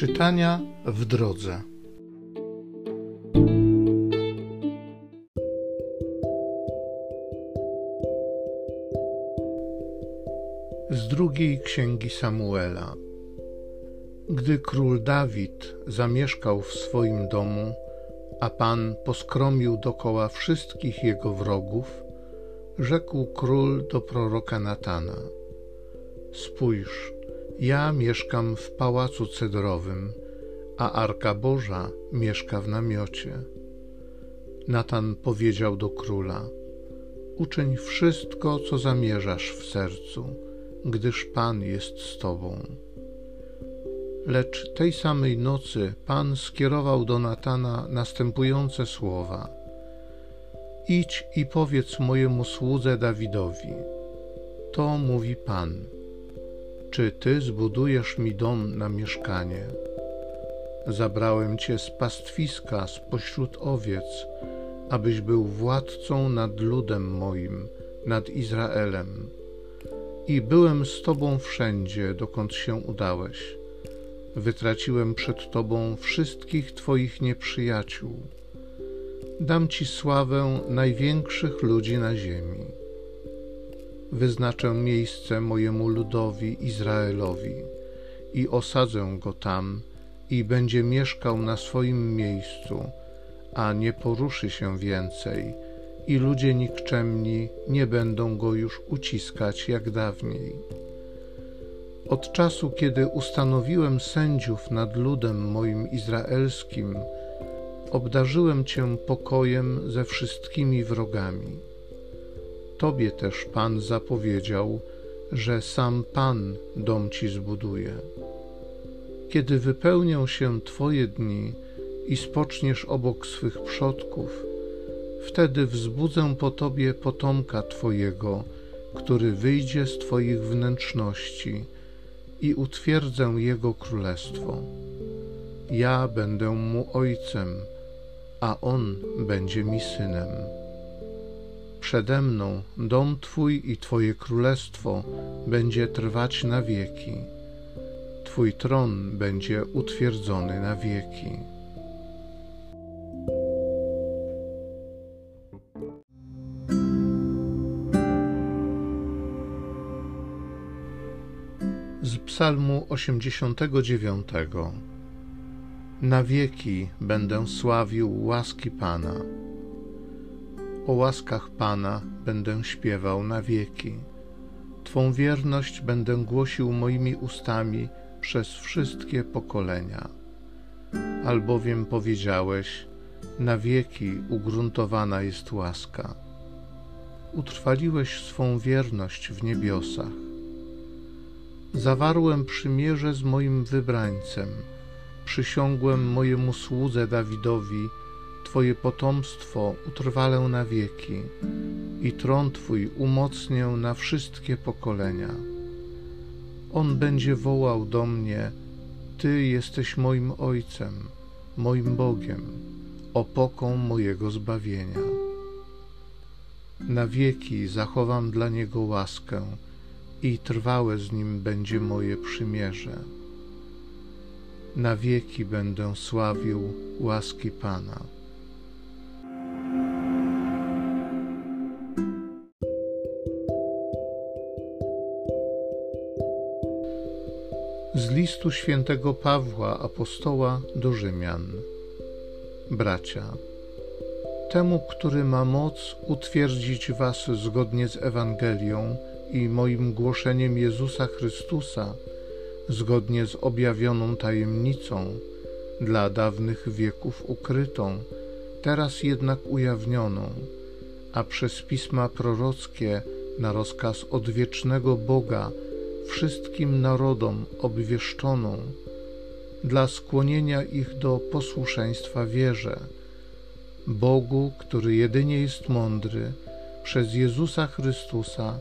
Czytania w drodze. Z drugiej księgi Samuela. Gdy król Dawid zamieszkał w swoim domu, a Pan poskromił dokoła wszystkich jego wrogów, rzekł król do proroka Natana: Spójrz, ja mieszkam w pałacu cedrowym, a Arka Boża mieszka w namiocie. Natan powiedział do króla: Uczyń wszystko, co zamierzasz w sercu, gdyż Pan jest z tobą. Lecz tej samej nocy Pan skierował do Natana następujące słowa: Idź i powiedz mojemu słudze Dawidowi: To mówi Pan czy ty zbudujesz mi dom na mieszkanie? Zabrałem cię z pastwiska, spośród owiec, abyś był władcą nad ludem moim, nad Izraelem. I byłem z tobą wszędzie, dokąd się udałeś. Wytraciłem przed tobą wszystkich twoich nieprzyjaciół. Dam ci sławę największych ludzi na ziemi wyznaczę miejsce mojemu ludowi Izraelowi i osadzę go tam i będzie mieszkał na swoim miejscu, a nie poruszy się więcej i ludzie nikczemni nie będą go już uciskać jak dawniej. Od czasu, kiedy ustanowiłem sędziów nad ludem moim izraelskim, obdarzyłem Cię pokojem ze wszystkimi wrogami Tobie też Pan zapowiedział, że sam Pan dom Ci zbuduje. Kiedy wypełnią się Twoje dni i spoczniesz obok swych przodków, wtedy wzbudzę po Tobie potomka Twojego, który wyjdzie z Twoich wnętrzności i utwierdzę Jego królestwo. Ja będę mu ojcem, a on będzie mi synem. Przede mną dom Twój i Twoje królestwo będzie trwać na wieki. Twój tron będzie utwierdzony na wieki. Z Psalmu 89 Na wieki będę sławił łaski Pana o łaskach Pana będę śpiewał na wieki. Twą wierność będę głosił moimi ustami przez wszystkie pokolenia. Albowiem powiedziałeś, na wieki ugruntowana jest łaska. Utrwaliłeś swą wierność w niebiosach. Zawarłem przymierze z moim wybrańcem, przysiągłem mojemu słudze Dawidowi, Twoje potomstwo utrwalę na wieki i tron Twój umocnię na wszystkie pokolenia. On będzie wołał do mnie: Ty jesteś moim Ojcem, moim Bogiem, opoką mojego zbawienia. Na wieki zachowam dla Niego łaskę i trwałe z Nim będzie moje przymierze. Na wieki będę sławił łaski Pana. Listu świętego Pawła apostoła do Rzymian. Bracia, temu, który ma moc utwierdzić Was zgodnie z Ewangelią i moim głoszeniem Jezusa Chrystusa, zgodnie z objawioną tajemnicą, dla dawnych wieków ukrytą, teraz jednak ujawnioną, a przez pisma prorockie na rozkaz odwiecznego Boga wszystkim narodom obwieszczoną, dla skłonienia ich do posłuszeństwa wierze, Bogu, który jedynie jest mądry, przez Jezusa Chrystusa,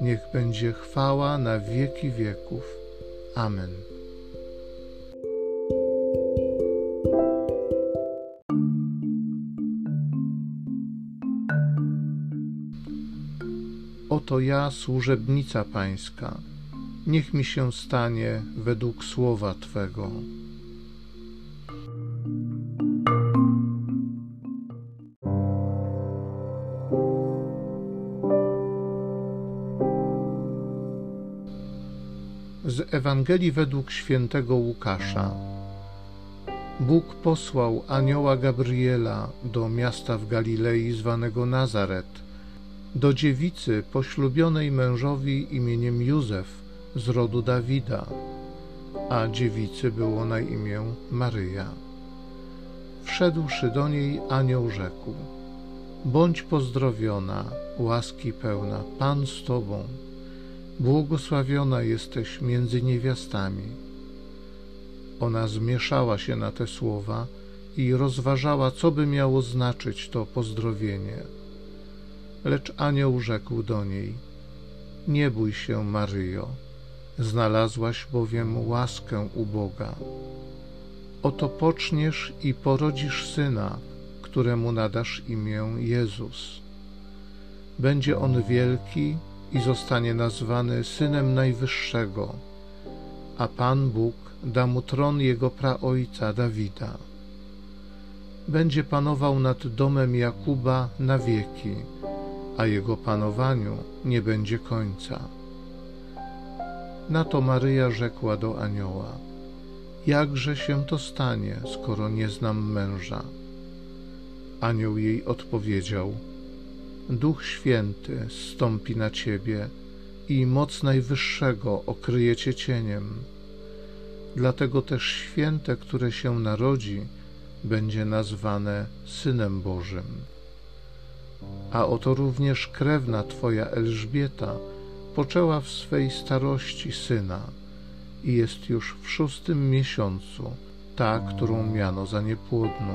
niech będzie chwała na wieki wieków. Amen. Oto ja, służebnica Pańska niech mi się stanie według słowa Twego. Z Ewangelii według świętego Łukasza. Bóg posłał anioła Gabriela do miasta w Galilei zwanego Nazaret, do dziewicy poślubionej mężowi imieniem Józef, z rodu Dawida, a dziewicy było na imię Maryja. Wszedłszy do niej, anioł rzekł: Bądź pozdrowiona, łaski pełna, Pan z Tobą. Błogosławiona jesteś między niewiastami. Ona zmieszała się na te słowa i rozważała, co by miało znaczyć to pozdrowienie. Lecz anioł rzekł do niej: Nie bój się, Maryjo, znalazłaś bowiem łaskę u Boga. Oto poczniesz i porodzisz syna, któremu nadasz imię Jezus. Będzie on wielki i zostanie nazwany Synem Najwyższego, a Pan Bóg da mu tron jego praojca Dawida. Będzie panował nad domem Jakuba na wieki, a jego panowaniu nie będzie końca. Na to Maryja rzekła do anioła: Jakże się to stanie, skoro nie znam męża? Anioł jej odpowiedział: Duch Święty stąpi na ciebie i moc Najwyższego okryje cię cieniem. Dlatego też święte, które się narodzi, będzie nazwane Synem Bożym. A oto również krewna Twoja Elżbieta poczęła w swej starości syna i jest już w szóstym miesiącu, ta, którą miano za niepłodną.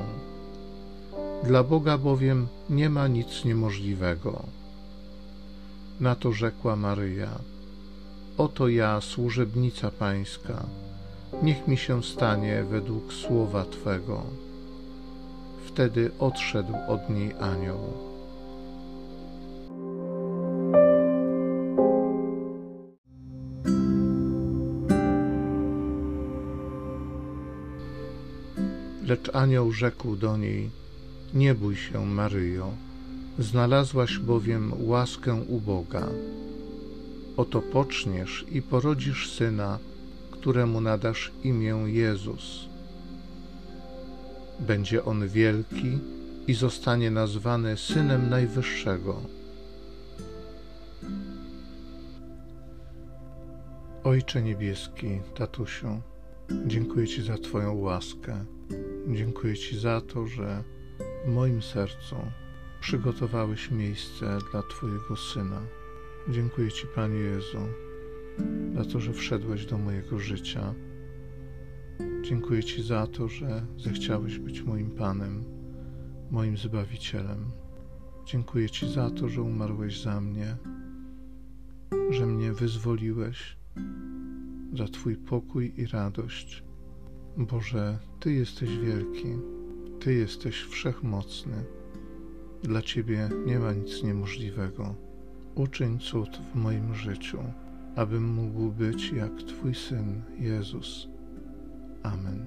Dla Boga bowiem nie ma nic niemożliwego. Na to rzekła Maryja: Oto ja, służebnica Pańska, niech mi się stanie według słowa Twego. Wtedy odszedł od niej anioł. Lecz anioł rzekł do niej: Nie bój się, Maryjo, znalazłaś bowiem łaskę u Boga. Oto poczniesz i porodzisz syna, któremu nadasz imię Jezus. Będzie on wielki i zostanie nazwany Synem Najwyższego. Ojcze Niebieski, Tatusiu, dziękuję Ci za Twoją łaskę Dziękuję Ci za to, że w moim sercu przygotowałeś miejsce dla Twojego Syna. Dziękuję Ci, Panie Jezu, za to, że wszedłeś do mojego życia. Dziękuję Ci za to, że zechciałeś być moim Panem, moim Zbawicielem. Dziękuję Ci za to, że umarłeś za mnie, że mnie wyzwoliłeś, za Twój pokój i radość Boże, Ty jesteś wielki, Ty jesteś wszechmocny. Dla Ciebie nie ma nic niemożliwego. Uczyń cud w moim życiu, abym mógł być jak Twój Syn Jezus. Amen.